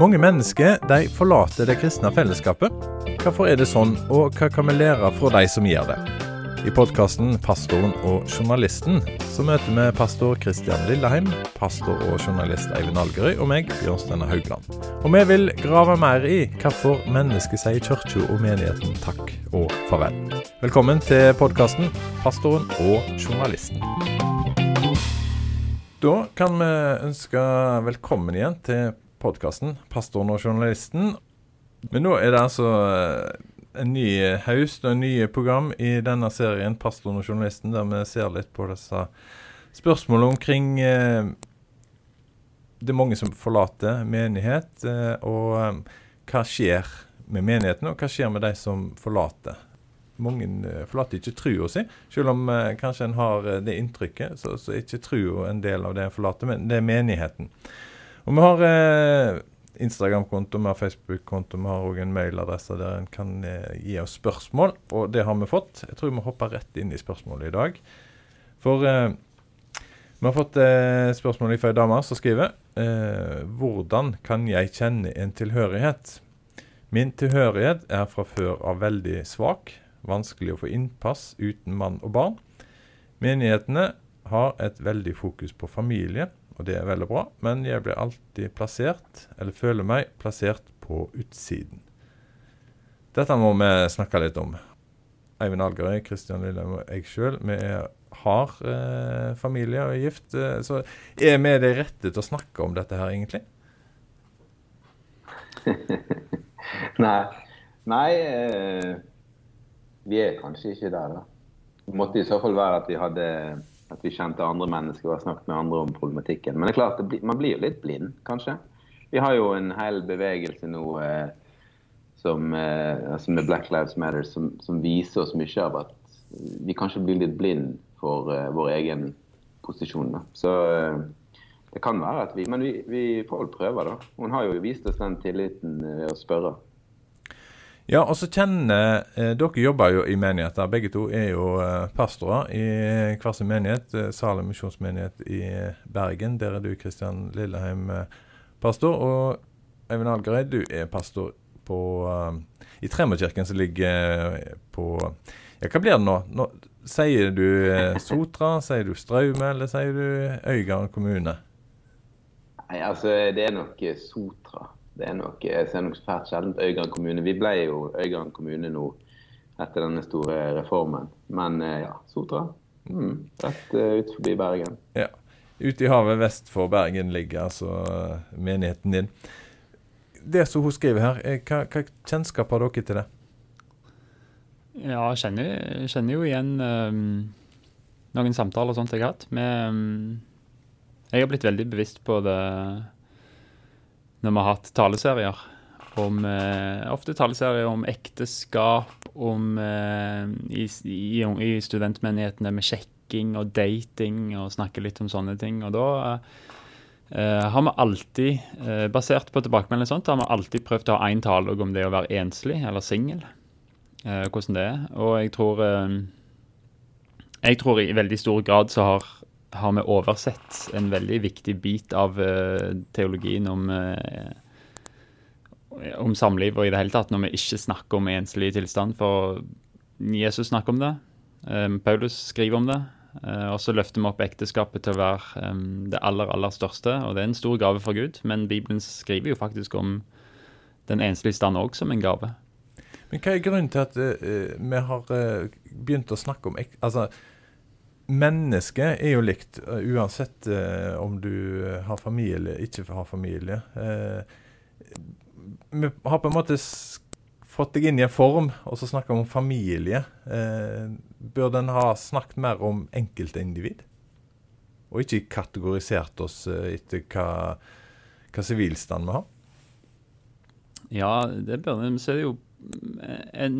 Mange mennesker de forlater det kristne fellesskapet. Hvorfor er det sånn, og hva kan vi lære fra de som gjør det? I podkasten 'Pastoren og journalisten' så møter vi pastor Kristian Lilleheim, pastor og journalist Eivind Algerøy og meg, Bjørnsteinar Haugland. Og vi vil grave mer i hvorfor mennesket sier kirka og menigheten takk og farvel. Velkommen til podkasten 'Pastoren og journalisten'. Da kan vi ønske velkommen igjen til podkasten 'Pastoren og journalisten'. Men nå er det altså eh, en ny høst og en ny program i denne serien 'Pastoren og journalisten', der vi ser litt på disse spørsmålene omkring eh, Det er mange som forlater menighet, eh, og hva skjer med menigheten, og hva skjer med de som forlater? Mange forlater ikke trua si, selv om kanskje en har det inntrykket, så, så er ikke trua en del av det en forlater, men det er menigheten. Og vi har eh, Instagram-konto, vi har Facebook-konto, vi har òg en mailadresse der en kan eh, gi oss spørsmål, og det har vi fått. Jeg tror vi hopper rett inn i spørsmålet i dag. For eh, vi har fått eh, spørsmål fra ei dame som skriver eh, Hvordan kan jeg kjenne en tilhørighet? Min tilhørighet er fra før av veldig svak, vanskelig å få innpass uten mann og barn. Menighetene har et veldig fokus på familie, og det er veldig bra, men jeg blir alltid plassert, eller føler meg plassert, på utsiden. Dette må vi snakke litt om. Eivind Algerøy, Kristian Lilleheim og jeg sjøl, vi har eh, familie og er gift. Eh, så er vi de rette til å snakke om dette her, egentlig? Nei. Nei eh, vi er kanskje ikke der, da. Det måtte i så fall være at vi hadde at vi kjente andre mennesker og har snakket med andre om problematikken. Men det er klart, det man blir jo litt blind, kanskje. Vi har jo en hel bevegelse nå eh, som, eh, altså med Black Lives Matter som, som, viser oss mye av at vi kanskje blir litt blind for eh, vår egen posisjon. Da. Så eh, det kan være at vi Men vi, vi får vel prøve, da. Hun har jo vist oss den tilliten ved å spørre. Ja, og så kjenner eh, Dere jobber jo i menigheter. Begge to er jo eh, pastorer i hver sin menighet. Eh, Salem misjonsmenighet i Bergen. Der er du, Kristian Lilleheim, eh, pastor. Og Eivind Algerøy, du er pastor på, uh, i Tremorkirken, som ligger på Ja, hva blir det nå? nå sier du Sotra, sier du Straume, eller sier du Øygarden kommune? Nei, altså, det er nok Sotra. Det er nok, jeg ser nok svært sjelden Øygarden kommune. Vi ble jo Øygarden kommune nå etter denne store reformen. Men eh, ja, Sotra. Mm, rett uh, ut forbi Bergen. Ja. Ute i havet vest for Bergen ligger altså eh, menigheten din. Det som hun skriver her, hva, hva kjennskap har dere til det? Ja, jeg kjenner, kjenner jo igjen um, noen samtaler og sånt jeg har hatt. Med, um, jeg har blitt veldig bevisst på det når vi har hatt taleserier om eh, Ofte taleserier om ekteskap, om eh, i, i, i, studentmenighetene med sjekking og dating, og snakke litt om sånne ting. Og da eh, har vi alltid, eh, basert på tilbakemelding sånt, har vi alltid prøvd å ha én talelogg om det å være enslig eller singel. Eh, hvordan det er. Og jeg tror eh, Jeg tror i veldig stor grad så har har vi oversett en veldig viktig bit av uh, teologien om, uh, om samliv og i det hele tatt, når vi ikke snakker om enslig tilstand. For Jesus snakker om det, um, Paulus skriver om det. Uh, og så løfter vi opp ekteskapet til å være det aller, aller største. Og det er en stor gave for Gud, men Bibelen skriver jo faktisk om den enslige stand òg som en gave. Men hva er grunnen til at vi har begynt å snakke om altså, Mennesket er jo likt, uh, uansett uh, om du uh, har familie eller ikke har familie. vi har på en måte fått deg inn i en form, og så snakker vi om familie. Bør den ha snakket mer om enkeltindivid? Og ikke kategorisert oss etter hva, hva sivilstand vi har? Ja, det bør den. Så er det jo en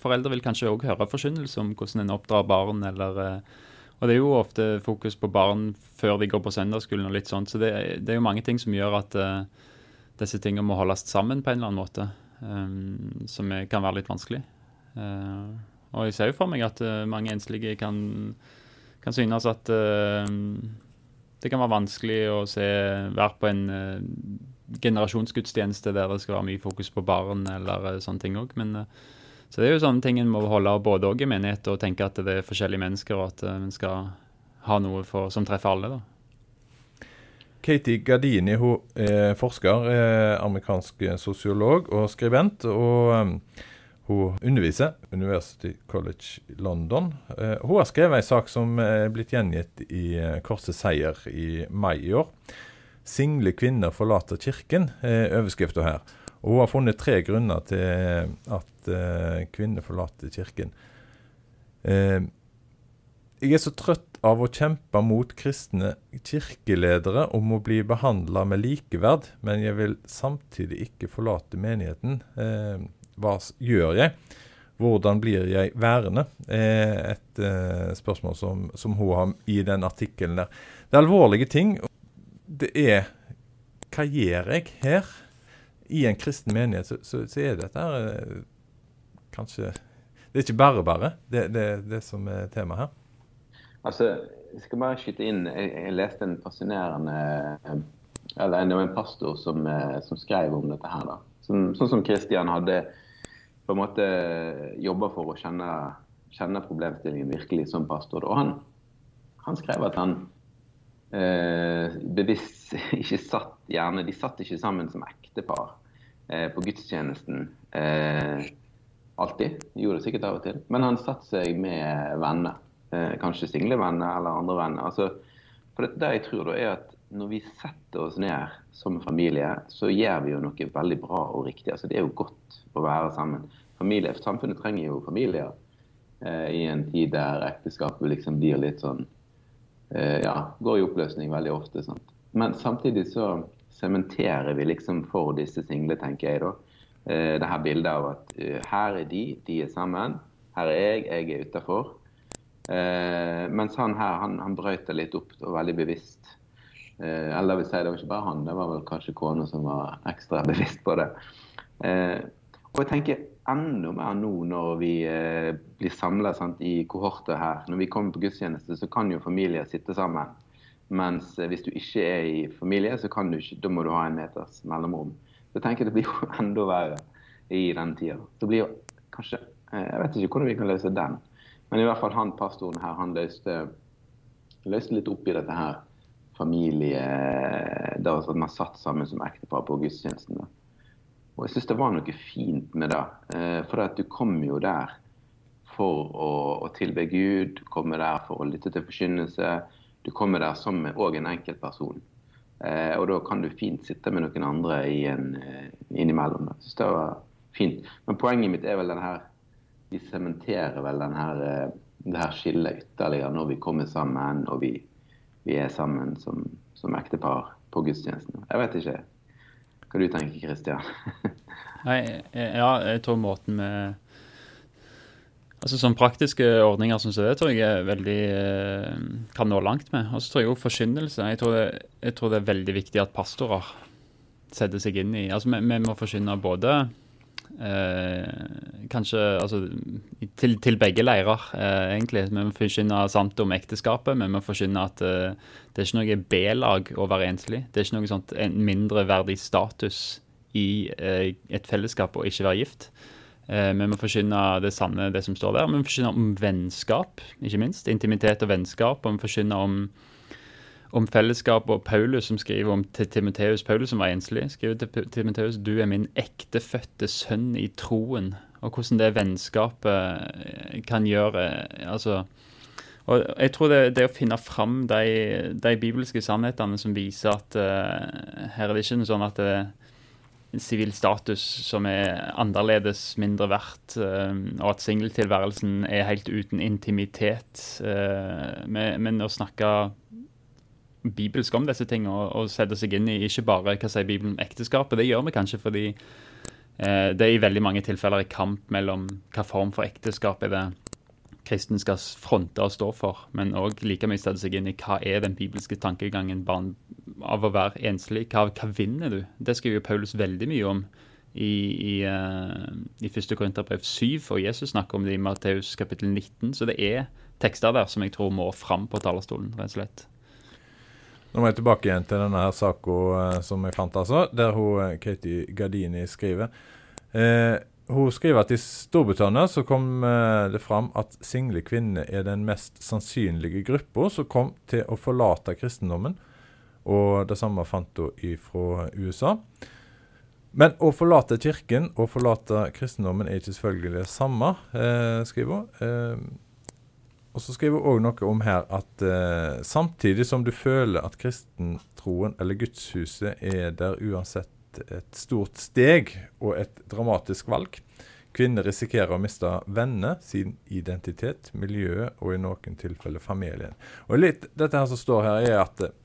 Foreldre vil kanskje òg høre forkynnelse om hvordan en oppdrar barn, eller eh, Og det er jo ofte fokus på barn før de går på søndagsskolen og litt sånt, så det, det er jo mange ting som gjør at uh, disse tingene må holdes sammen på en eller annen måte. um, som kan være litt vanskelig. Uh, og jeg ser jo for meg at uh, mange enslige kan, kan synes at det kan være vanskelig å se, være på en generasjonsgudstjeneste der det skal være mye fokus på barn eller sånne ting òg. Men så det er jo sånne ting en må holde både òg i menighet og tenke at det er forskjellige mennesker, og at en skal ha noe for, som treffer alle. da. Katie Gardini hun er forsker, er amerikansk sosiolog og skribent. og Hun underviser University College London. Hun har skrevet en sak som er blitt gjengitt i Korset seier i mai i år. 'Single kvinner forlater kirken' er overskrifta her. Og Hun har funnet tre grunner til at uh, kvinner forlater kirken. jeg er så trøtt av å kjempe mot kristne kirkeledere om å bli behandla med likeverd, men jeg vil samtidig ikke forlate menigheten. Eh, hva gjør jeg? Hvordan blir jeg værende? Eh, et eh, spørsmål som, som, hun har i den artikkelen der. Det er alvorlige ting. Det er Hva gjør jeg her? I en kristen menighet så, så, så er dette her eh, kanskje Det er ikke bare bare, det, det, det som er temaet her. Altså, jeg skal bare skyte inn. Jeg, jeg leste en fascinerende Eller det var en pastor som, eh, som skrev om dette her. da. Som, sånn som Kristian hadde på en måte jobba for å kjenne, kjenne, problemstillingen virkelig som pastor. Og han, han skrev at han eh, bevisst ikke satt gjerne De satt ikke sammen som ektepar eh, på gudstjenesten eh, alltid. Gjorde det sikkert av og til. Men han satte seg med venner eh, kanskje single venner eller andre venner. Altså, for det, det jeg tror da er at når vi setter oss ned som familie, så gjør vi jo noe veldig bra og riktig. Altså, det er jo godt å være sammen. Familie, Samfunnet trenger jo familier eh, i en tid der ekteskapet liksom blir litt sånn eh, Ja, går i oppløsning veldig ofte. Sant? Men samtidig så sementerer vi liksom for disse single, tenker jeg da. Eh, det her bildet av at uh, her er de, de er sammen. Her er jeg, jeg er utafor. Eh, mens han her, han, han brøyt det litt opp og veldig bevisst. Eh, eller vil si, det var ikke bare han, det var vel kanskje kona som var ekstra bevisst på det. Eh, og jeg tenker enda mer nå når vi eh, blir samla i kohorter her. Når vi kommer på gudstjeneste, så kan jo familier sitte sammen. Mens eh, hvis du ikke er i familie, så kan du ikke, da må du ha en meters mellomrom. Så jeg tenker det blir jo enda verre i den tida. Det blir jo kanskje eh, Jeg vet ikke hvordan vi kan løse den. Men i hvert fall han pastoren her, han løste, løste litt opp i dette her familie da at Man satt sammen som ektepar på gudstjenesten. Og jeg syns det var noe fint med det. Eh, for du kommer jo der for å, å tilbe Gud, du kommer der for å lytte til forkynnelse. Du kommer der som òg en enkeltperson. Eh, og da kan du fint sitte med noen andre en, eh, innimellom. Jeg synes det var fint. Men poenget mitt er vel den her vi sementerer vel den her, eh, det her skillet ytterligere når vi kommer sammen og vi, vi er sammen som, som ektepar på gudstjenesten. Jeg vet ikke hva du tenker, Kristian? Nei, ja, jeg tror måten med Altså Sånn praktiske ordninger som det tror jeg er veldig eh, kan nå langt med. Og så tror jeg òg forkynnelse. Jeg tror, det, jeg tror det er veldig viktig at pastorer setter seg inn i Altså Vi, vi må forkynne både Eh, kanskje altså, til, til, begge leirer, eh, egentlig. Vi må forkynne sant om ekteskapet. Vi må forkynne at eh, det er ikke noe B-lag å være enslig. Det er ikke noe sånt en mindreverdig status i eh, et fellesskap å ikke være gift. Eh, vi må forkynne det sanne, det som står der. Vi må forkynne om vennskap, ikke minst. Intimitet og vennskap. Og vi forkynne om om fellesskap og Paulus som skriver om Timoteus. Paulus som var enslig, skriver til Timoteus du er min ektefødte sønn i troen. Og hvordan det vennskapet eh, kan gjøre altså, og Jeg tror det, det å finne fram de, de, bibelske sannhetene som viser at uh, her er det ikke noe sånn at det er sivil status som er annerledes, mindre verdt, og at singeltilværelsen er helt uten intimitet. Men å snakke bibelsk om disse tingene og, og sette seg inn i ikke bare hva sier Bibelen om ekteskapet. Det gjør vi kanskje fordi eh, det er i veldig mange tilfeller i kamp mellom hva form for ekteskap er det kristen skal fronte og stå for, men òg like mye sette seg inn i hva er den bibelske tankegangen av å være enslig. Hva, hva vinner du? Det skriver jo Paulus veldig mye om i, i, uh, i 1. Korinterbrev 7, og Jesus snakker om det i Matteus kapittel 19. Så det er tekster der som jeg tror må fram på talerstolen, rett og slett. Nå må jeg tilbake igjen til denne her saka eh, som jeg fant, altså, der hun, Katie Gardini skriver. Eh, hun skriver at i Storbritannia så kom eh, det fram at single kvinner er den mest sannsynlige gruppa som kom til å forlate kristendommen. Og det samme fant hun fra USA. Men å forlate kirken og forlate kristendommen er ikke selvfølgelig det samme, eh, skriver hun. Og så skriver hun òg noe om her at eh, samtidig som du føler at kristentroen eller gudshuset er der uansett et stort steg og et dramatisk valg. Kvinner risikerer å miste venner, sin identitet, miljøet og i noen tilfeller familien. Og litt, Dette her som står her, er at eh,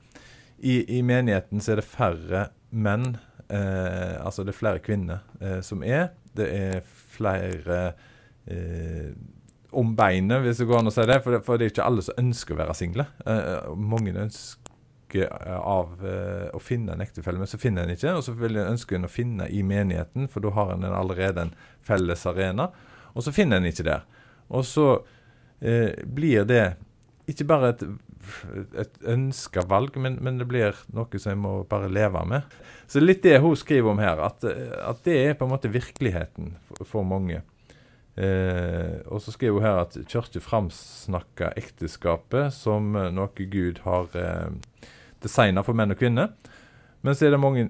i, i menigheten så er det færre menn, eh, altså det er flere kvinner eh, som er. Det er flere eh, om beinet, hvis det går an å si det. For, det. for, det er ikke alle som ønsker å være single. Uh, mange ønsker av uh, å finne en ektefelle, men så finner en ikke. Og så vil en ønske å finne i menigheten, for da har en allerede en felles arena. Og så finner en ikke der. Og så uh, blir det ikke bare et, et ønska valg, men, men, det blir noe som en må bare leve med. Så litt det hun skriver om her, at, at det er på en måte virkeligheten for, for mange. Eh, og så skriver hun her at kirka framsnakker ekteskapet som noe Gud har eh, designa for menn og kvinner. Men så er det mange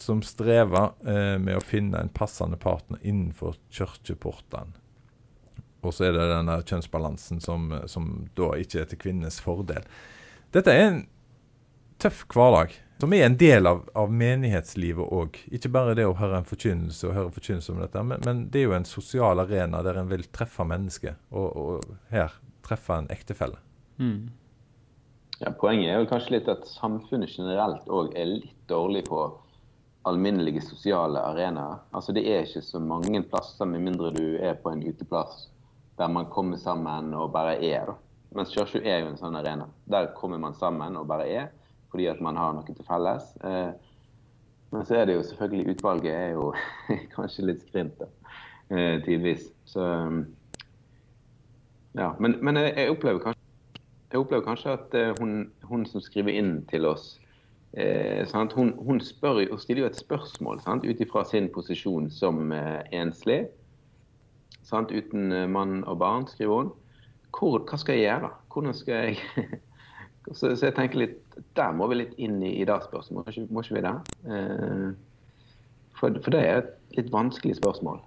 som strever eh, med å finne en passende partner innenfor kirkeportene. Og så er det denne kjønnsbalansen som, som da ikke er til kvinnenes fordel. Dette er en tøff hverdag, som er en del av, av menighetslivet òg. Ikke bare det å høre en forkynnelse og høre forkynnelse om dette, men, men, det er jo en sosial arena der en vil treffe mennesker, og, og her treffe en ektefelle. Mm. Ja, poenget er vel kanskje litt at samfunnet generelt òg er litt dårlig på alminnelige sosiale arenaer. Altså Det er ikke så mange plasser, med mindre du er på en uteplass, der man kommer sammen og bare er. da. Mens kirka er jo en sånn arena. Der kommer man sammen og bare er, fordi at man har noe til felles. Eh, men så er det jo selvfølgelig Utvalget er jo kanskje litt skrint, da, eh, tidvis. Så ja. Men, men jeg opplever kanskje jeg opplever kanskje at uh, hun, hun, som skriver inn til oss, eh, hun, hun, spør, hun, stiller jo et spørsmål ut ifra sin posisjon som eh, enslig. Sant? Uten eh, mann og barn, skriver hun. Hvor, hva skal jeg gjøre? Hvordan skal jeg så, så, jeg tenker litt Der må vi litt inn i, i det spørsmålet, må ikke vi det? Eh, for, for, det er et litt vanskelig spørsmål.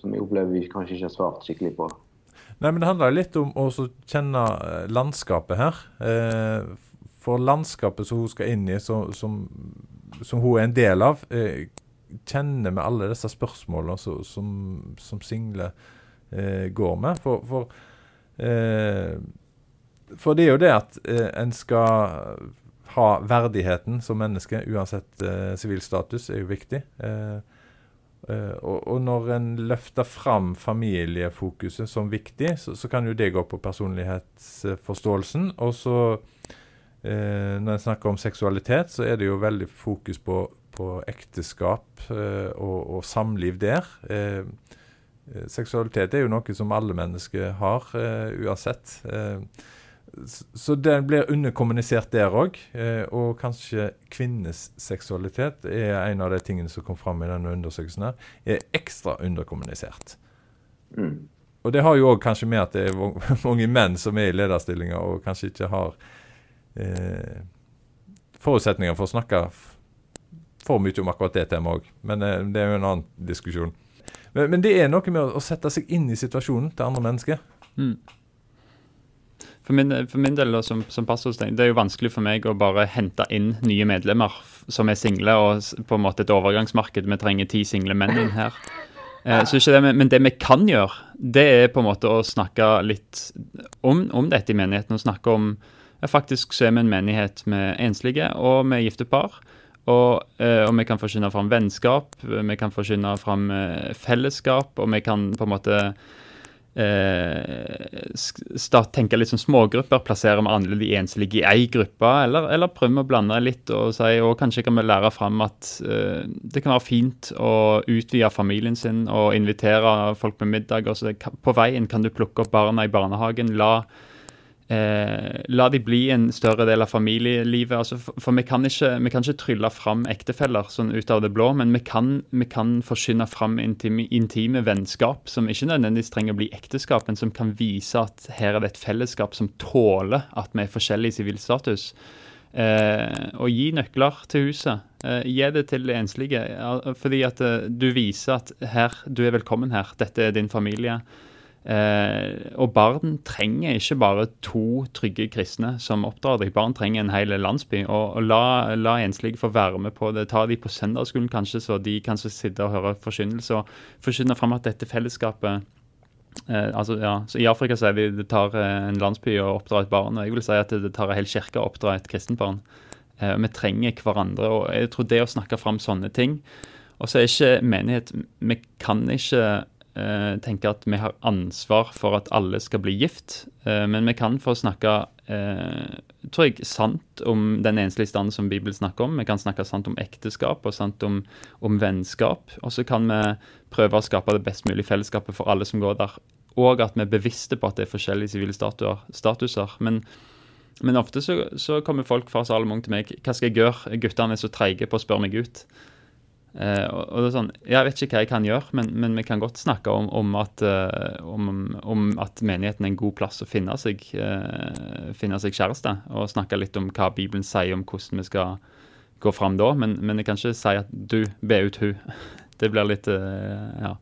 Som jeg opplever vi kanskje ikke har svart skikkelig på. Nei, men Det handler litt om å kjenne eh, landskapet her. Eh, for landskapet som hun skal inn i, som, som, som hun er en del av, eh, kjenner med alle disse spørsmålene så, som, som, single eh, går med. For, for, eh, for, det er jo det at eh, en skal ha verdigheten som menneske, uansett sivilstatus, er jo viktig. Eh, Uh, og, og, når en løfter fram familiefokuset som viktig, så, så kan jo det gå på personlighetsforståelsen. Og så, uh, når en snakker om seksualitet, så er det jo veldig fokus på, på ekteskap uh, og, og, samliv der. seksualitet er jo noe som alle mennesker har, uansett. Uh, så den blir underkommunisert der òg. Eh, og kanskje kvinnes seksualitet er en av de tingene som kom fram i denne undersøkelsen. her, er ekstra underkommunisert. Mm. Og det har jo òg kanskje med at det er mange menn som er i lederstillinger og kanskje ikke har eh, forutsetninger for å snakke for mye om akkurat det temaet òg. Men eh, det er jo en annen diskusjon. Men, men, det er noe med å, å, sette seg inn i situasjonen til andre mennesker. Mm. For min, for min del som, som pastor, det er jo vanskelig for meg å bare hente inn nye medlemmer som er single, og på en måte et overgangsmarked. Vi trenger ti single menn inn her. Eh, det, Men det vi kan gjøre, det er på en måte å snakke litt om, om dette i menigheten. og snakke om Faktisk så er vi en menighet med enslige og med gifte par. Og, eh, og, vi kan forkynne fram vennskap, vi kan forkynne fram eh, fellesskap, og vi kan på en måte eh, tenke litt som smågrupper. Plassere vi alle de enslige i én gruppe, eller, eller prøve å blande litt og si og kanskje kan vi lære fram at eh, det kan være fint å utvide familien sin og invitere folk på og så På veien kan du plukke opp barna i barnehagen. la Eh, la de bli en større del av familielivet. Altså, for, for vi, kan ikke, vi, kan ikke, trylle fram ektefeller sånn ut av det blå, men vi kan, vi kan forsyne fram intime, intime, vennskap som ikke nødvendigvis trenger å bli ekteskap, men som kan vise at her er det et fellesskap som tåler at vi er forskjellige i sivilstatus. Eh, og gi nøkler til huset. Eh, gi det til enslige. Fordi at eh, du viser at her, du er velkommen her. Dette er din familie. Eh, og barn trenger ikke bare to trygge kristne som oppdrar deg. Barn trenger en hel landsby. Og, og la, la, enslige få være med på det. Ta de på søndagsskolen, kanskje, så de kan sitte og høre forkynnelse. Og forkynne fram at dette fellesskapet eh, altså, ja, så I Afrika sier vi det tar eh, en landsby å oppdra et barn. og Jeg vil si at det tar en hel kirke å oppdra et kristent barn. Eh, vi trenger hverandre. og Jeg tror det å snakke fram sånne ting Og så er ikke menighet Vi kan ikke tenker at vi har ansvar for at alle skal bli gift. Eh, men vi kan få snakke eh, tror jeg, sant om den enslige standen som Bibelen snakker om. Vi kan snakke sant om ekteskap og sant om, om vennskap. Og så kan vi prøve å skape det best mulige fellesskapet for alle som går der. Og at vi er bevisste på at det er forskjellige sivile statuser. Men, men ofte så, så, kommer folk fra Salomon til meg. Hva skal jeg gjøre? Guttene er så treige på å spørre meg ut. Uh, og det er sånn, Jeg vet ikke hva jeg kan gjøre, men, men vi kan godt snakke om, om, at, eh, om, om, at, menigheten er en god plass å finne seg, eh, finne seg kjæreste. Og snakke litt om hva Bibelen sier om hvordan vi skal gå fram da. Men, men jeg kan ikke si at du be ut hun. Det blir litt Ja.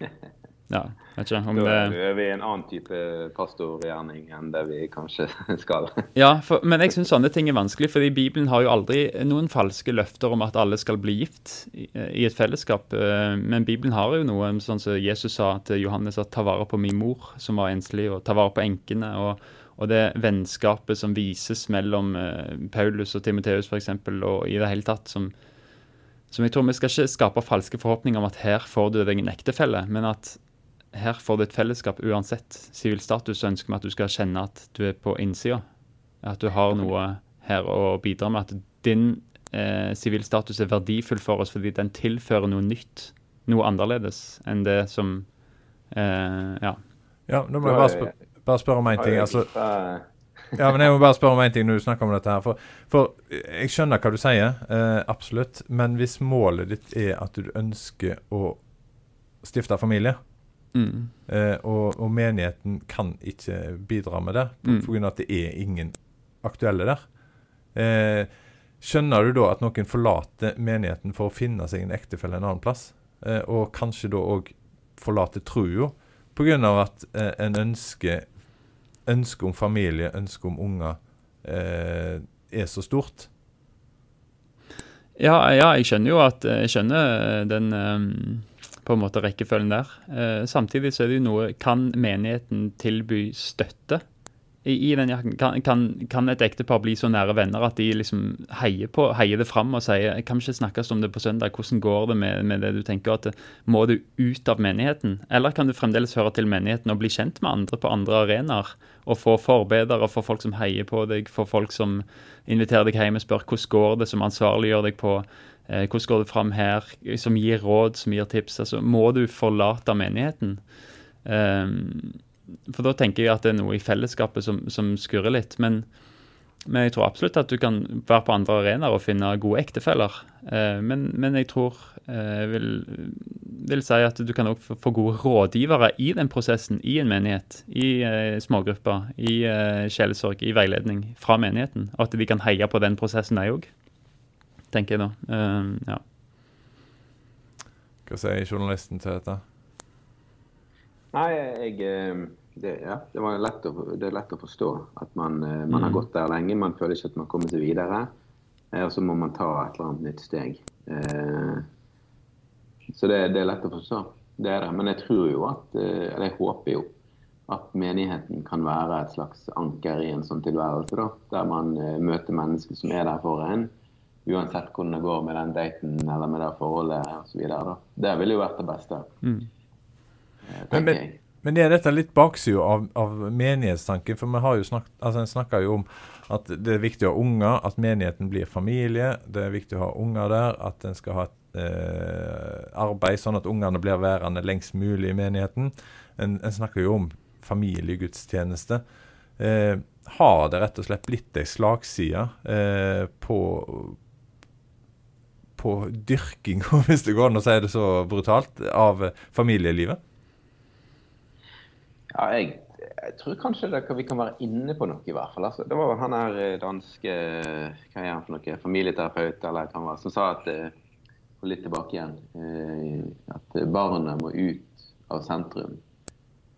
ja. Vet ikke, om da er vi en annen type pastorgjerning enn det vi kanskje skal. ja, for, men jeg syns sånne ting er vanskelig, fordi Bibelen har jo aldri noen falske løfter om at alle skal bli gift i, i et fellesskap. Eh, men Bibelen har jo noe sånn som Jesus sa til Johannes, at ta vare på min mor som var enslig, og ta vare på enkene. og og det vennskapet som vises mellom uh, Paulus og Timoteus f.eks., og i det hele tatt som, som jeg tror Vi skal ikke skape falske forhåpninger om at her får du deg en ektefelle, men at her får du et fellesskap uansett sivil status. Så ønsker vi at du skal kjenne at du er på innsida. At du har noe her å bidra med. At din sivil eh, status er verdifull for oss fordi den tilfører noe nytt. Noe annerledes enn det som eh, Ja. Ja, nå må jeg bare, spør, bare spørre om én ting. altså ja, men jeg må bare spørre om én ting når du snakker om dette. her. For, for jeg skjønner hva du sier, eh, absolutt. Men hvis målet ditt er at du ønsker å stifte familie, Mm. Eh, og, og, menigheten kan ikke bidra med det pga. Mm. at det er ingen aktuelle der. Eh, skjønner du da at noen forlater menigheten for å finne seg en ektefelle en annen plass? Eh, og kanskje da òg forlater trua pga. at eh, en ønske, ønske om familie, ønske om unger, eh, er så stort? Ja, ja, jeg skjønner jo at Jeg skjønner den um på en måte rekkefølgen der. Eh, samtidig så er det jo noe Kan menigheten tilby støtte? I, i den jakken, kan, kan, kan, et ektepar bli så nære venner at de liksom heier, på, heier det fram og sier kan vi ikke snakkes om det på søndag, hvordan går det med, med det du tenker at Må du ut av menigheten? Eller kan du fremdeles høre til menigheten og bli kjent med andre på andre arenaer? Og få forbedere, få folk som heier på deg, få folk som inviterer deg hjem og spør hvordan går det, som ansvarliggjør deg på Eh, hvordan går det fram her? Som gir råd, som gir tips. Altså, må du forlate menigheten? Um, for da tenker jeg at det er noe i fellesskapet som, som skurrer litt. Men, men, jeg tror absolutt at du kan være på andre arenaer og finne gode ektefeller. Uh, men, men, jeg tror jeg vil, vil si at du kan òg få gode rådgivere i den prosessen, i en menighet, i uh, smågrupper, i sjelesorg, i veiledning fra menigheten. Og at de kan heie på den prosessen, de òg tenker jeg da. Ja. Hva sier journalisten til dette? Nei, jeg eh, det, ja, det, lett å, det, er lett å forstå at man, eh, man mm. har gått der lenge. Man føler ikke at man kommer seg videre. Og så må man ta et eller annet nytt steg. Så det, det, er lett å forstå. Det er det. Men jeg tror jo at Eller jeg håper jo at menigheten kan være et slags anker i en sånn tilværelse. da, Der man møter mennesker som er der for en uansett hvordan det går med den daten eller med det forholdet osv. Det ville jo vært det beste. Mm. Men, men, Men er dette litt baksida av, av, menighetstanken? For vi har jo snakket, altså en snakker jo om at det er viktig å ha unger, at menigheten blir familie. Det er viktig å ha unger der, at en skal ha et eh, arbeid sånn at ungene blir værende lengst mulig i menigheten. En, en snakker jo om familiegudstjeneste. Eh, har det rett og slett blitt ei slagside eh, på, på dyrking, hvis det går an å si det så brutalt, av familielivet? Ja, jeg, jeg tror kanskje det, vi kan være inne på noe, i hvert fall. Altså, det var han her eh, danske hva er han for noe, familieterapeut eller hva han var, som sa at og litt tilbake igjen, at barna må ut av sentrum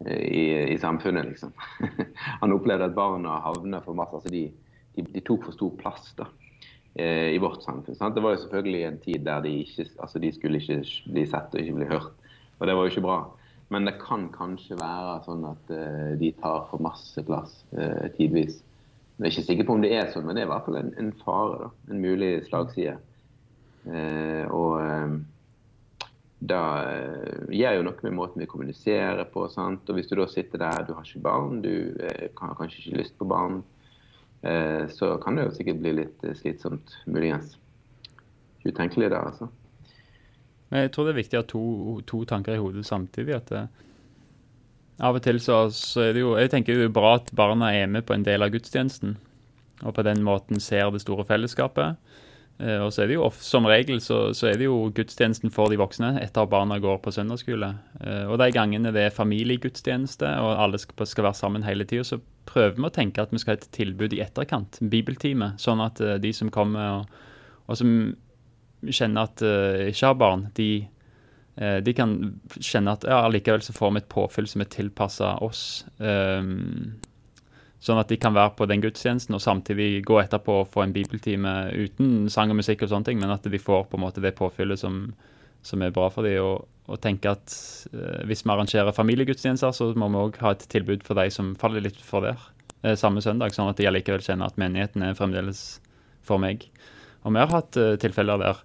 i, i samfunnet, liksom. Han opplevde at barna havna for masse altså de, de, de, tok for stor plass da, eh, i vårt samfunn. Sant? Det var jo selvfølgelig en tid der de, ikke, altså de skulle ikke bli sett og ikke bli hørt. Og det var jo ikke bra. Men det kan kanskje være sånn at uh, de tar for masse plass uh, tidvis. Jeg er ikke sikker på om det er sånn, men det er i hvert fall en, en fare. da, En mulig slagside. Uh, og uh, gjør jo noe med måten vi kommuniserer på. Sant? Og Hvis du da sitter der, du har ikke barn, du har kanskje ikke lyst på barn, så kan det jo sikkert bli litt slitsomt, muligens. Utenkelig det, altså. Men jeg tror det er viktig å ha to, to tanker i hodet samtidig. at Av og til så, så, er det jo Jeg tenker det er bra at barna er med på en del av gudstjenesten. Og på den måten ser det store fellesskapet. Eh, og så er det jo Som regel så, så, er det jo gudstjenesten for de voksne etter at barna går på søndagsskole. Eh, og de gangene det er familiegudstjeneste og alle skal, være sammen hele tida, så prøver vi å tenke at vi skal ha et tilbud i etterkant, bibeltime, sånn at eh, de som kommer og, og som kjenner at uh, ikke har barn, de, uh, de kan kjenne at ja, allikevel så får vi et påfyll som er tilpassa oss. Um, Sånn at de kan være på den gudstjenesten og samtidig gå etterpå og få en bibeltime uten sang og musikk og sånne ting, men at de får på en måte det påfyllet som, som er bra for dem. Og, og tenke at uh, hvis vi arrangerer familiegudstjenester, så må vi òg ha et tilbud for de som faller litt for der samme søndag, sånn at de allikevel kjenner at menigheten er fremdeles for meg. Og vi har hatt uh, tilfeller der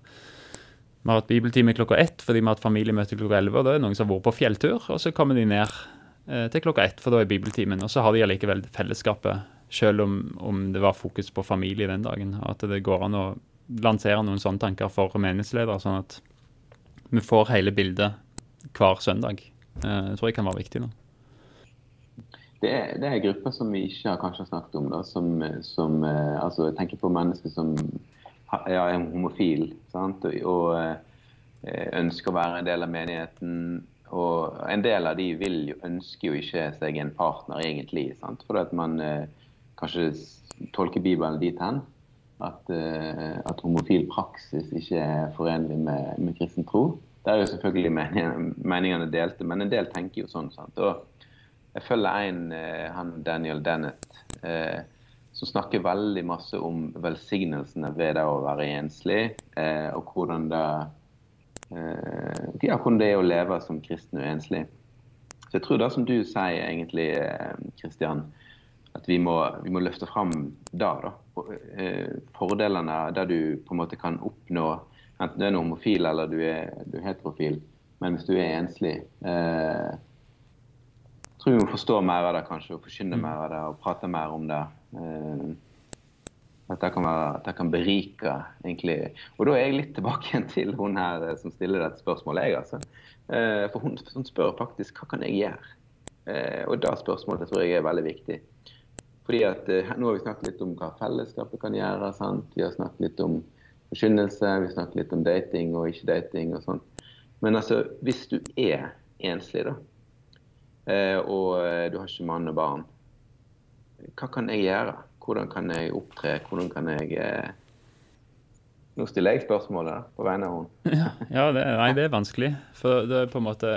vi har hatt bibeltime klokka ett fordi vi har hatt familiemøte klokka elleve. Og da er det noen som har vært på fjelltur, og så kommer de ned uh, til klokka ett, for da er bibeltimen. Og så har de allikevel fellesskapet, selv om, om, det var fokus på familie den dagen. At det går an å lansere noen sånne tanker for menighetsledere, sånn at vi får hele bildet hver søndag. Eh, det tror jeg kan være viktig nå. Det er, det er grupper som vi ikke har kanskje snakket om. Da, som, som altså tenker på mennesker som ja, er homofil sant? og, og ønsker å være en del av menigheten og en del av de vil jo, ønsker jo ikke seg en partner egentlig. Sant? Fordi at man eh, kanskje tolker Bibelen dit hen at, eh, at, homofil praksis ikke er forenlig med, med kristen tro. Der er jo selvfølgelig meningene delte, men en del tenker jo sånn. Sant? Og jeg følger en, eh, han Daniel Dennett, eh, som snakker veldig masse om velsignelsene ved det å være enslig, eh, og hvordan det Eh, ja, hvordan det er å leve som kristen og enslig. Så jeg tror det som du sier egentlig, Kristian, eh, at vi må, vi må, løfte fram da, da. Eh, fordelene der du på en måte kan oppnå enten du er homofil eller du er, du er heterofil. Men hvis du er enslig eh, tror vi må forstå mer av det kanskje, og forkynne mm. mer av det og prate mer om det. Eh, at det kan, være, at det kan berike, egentlig. Og da er jeg litt tilbake igjen til hun her eh, som stiller dette spørsmålet, jeg, altså. Eh, for hun, hun, spør faktisk hva kan jeg gjøre? Og det spørsmålet tror jeg er veldig viktig. Fordi at Nå har vi snakket litt om hva fellesskapet kan gjøre. sant? Vi har snakket litt om forkynnelse, vi har snakket litt om dating og ikke dating og sånn. Men altså, hvis du er enslig, da, og du har ikke mann og barn, hva kan jeg gjøre? Hvordan kan jeg opptre? Hvordan kan jeg eh... Nå stiller jeg spørsmålet på vegne av henne. ja, ja det, nei, det er vanskelig. For det er på en måte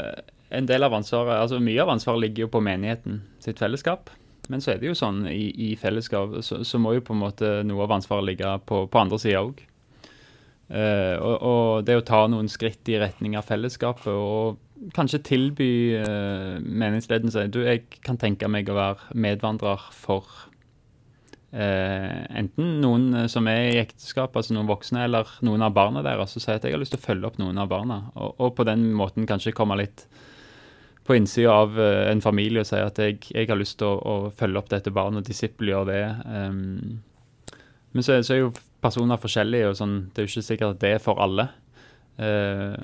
en del av ansvaret, altså Mye av ansvaret ligger jo på menigheten sitt fellesskap. Men så er det jo sånn i, i fellesskap så, så, må jo på en måte noe av ansvaret ligge på, på andre sida òg. Uh, og, og, det å ta noen skritt i retning av fellesskapet og kanskje tilby uh, seg. Du, jeg kan tenke meg å være medvandrer for uh, enten noen eh, som er i ekteskap, altså noen voksne, eller noen av barna deres, og si at jeg har lyst til å følge opp noen av barna. Og, og på den måten kanskje komme litt på innsida av uh, en familie og si at jeg, jeg har lyst til å, å, følge opp dette barnet, og disippelgjøre det. Um, men så, så, er jo personer forskjellige, og sånn, det er jo ikke sikkert at det er for alle. Uh,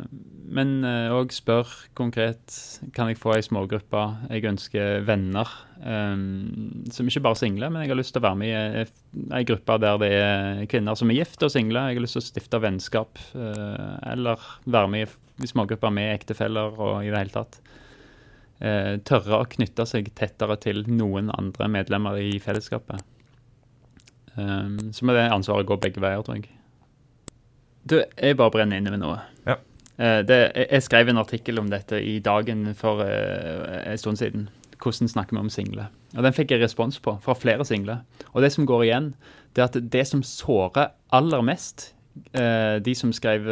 men òg uh, spør konkret kan jeg få ei smågruppe. Jeg ønsker venner. Um, som ikke bare single, men jeg har lyst til å være med i ei gruppe der det er kvinner som er gift og single. Jeg har lyst til å stifte vennskap, eller være med i, smågrupper med ektefeller og i det hele tatt eh, tørre å knytte seg tettere til noen andre medlemmer i fellesskapet. Så med det ansvaret går begge veier, tror jeg. Du, jeg bare brenner inne med noe. Ja. Eh, det, jeg skrev en artikkel om dette i Dagen for eh, en stund siden. Hvordan snakker vi om single? Og Den fikk jeg respons på fra flere single. Og det som går igjen, det er at det som sårer aller mest eh, de som skrev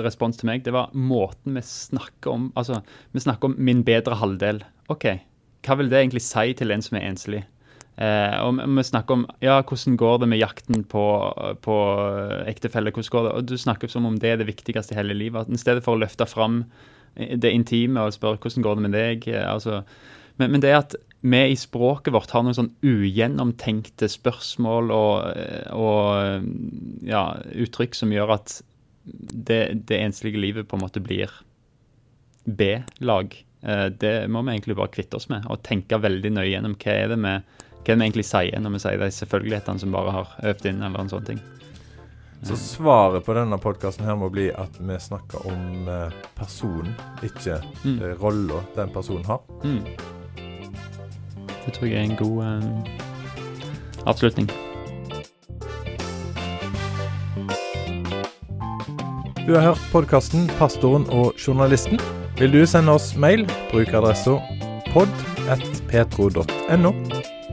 respons til meg, det var måten vi snakker om Altså, vi snakker om min bedre halvdel. OK, hva vil det egentlig si til en som er enslig? Eh, og vi snakker om ja, hvordan går det med jakten på, på ektefelle. hvordan går det? Og Du snakker som om det er det viktigste i hele livet. At I stedet for å løfte fram det intime og spørre hvordan går det med deg. Eh, altså, men, men det at vi i språket vårt har noen sånn ugjennomtenkte spørsmål og, og ja, uttrykk som gjør at det, det, enslige livet på en måte blir B-lag. Eh, det må vi egentlig bare kvitte oss med, og tenke veldig nøye gjennom hva er det vi, hva vi egentlig sier når vi sier de selvfølgelighetene som bare har øvd inn, eller en sånn ting. Så svaret på denne podkasten her må bli at vi snakker om eh, personen, ikke mm. Eh, rolla den personen har. Mm. Det tror jeg er en god um, avslutning. Du har hørt podkasten 'Pastoren og journalisten'. Vil du sende oss mail, bruk adressa pod.petro.no.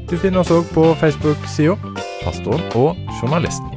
Du finner oss òg på Facebook-sida 'Pastoren og journalisten'.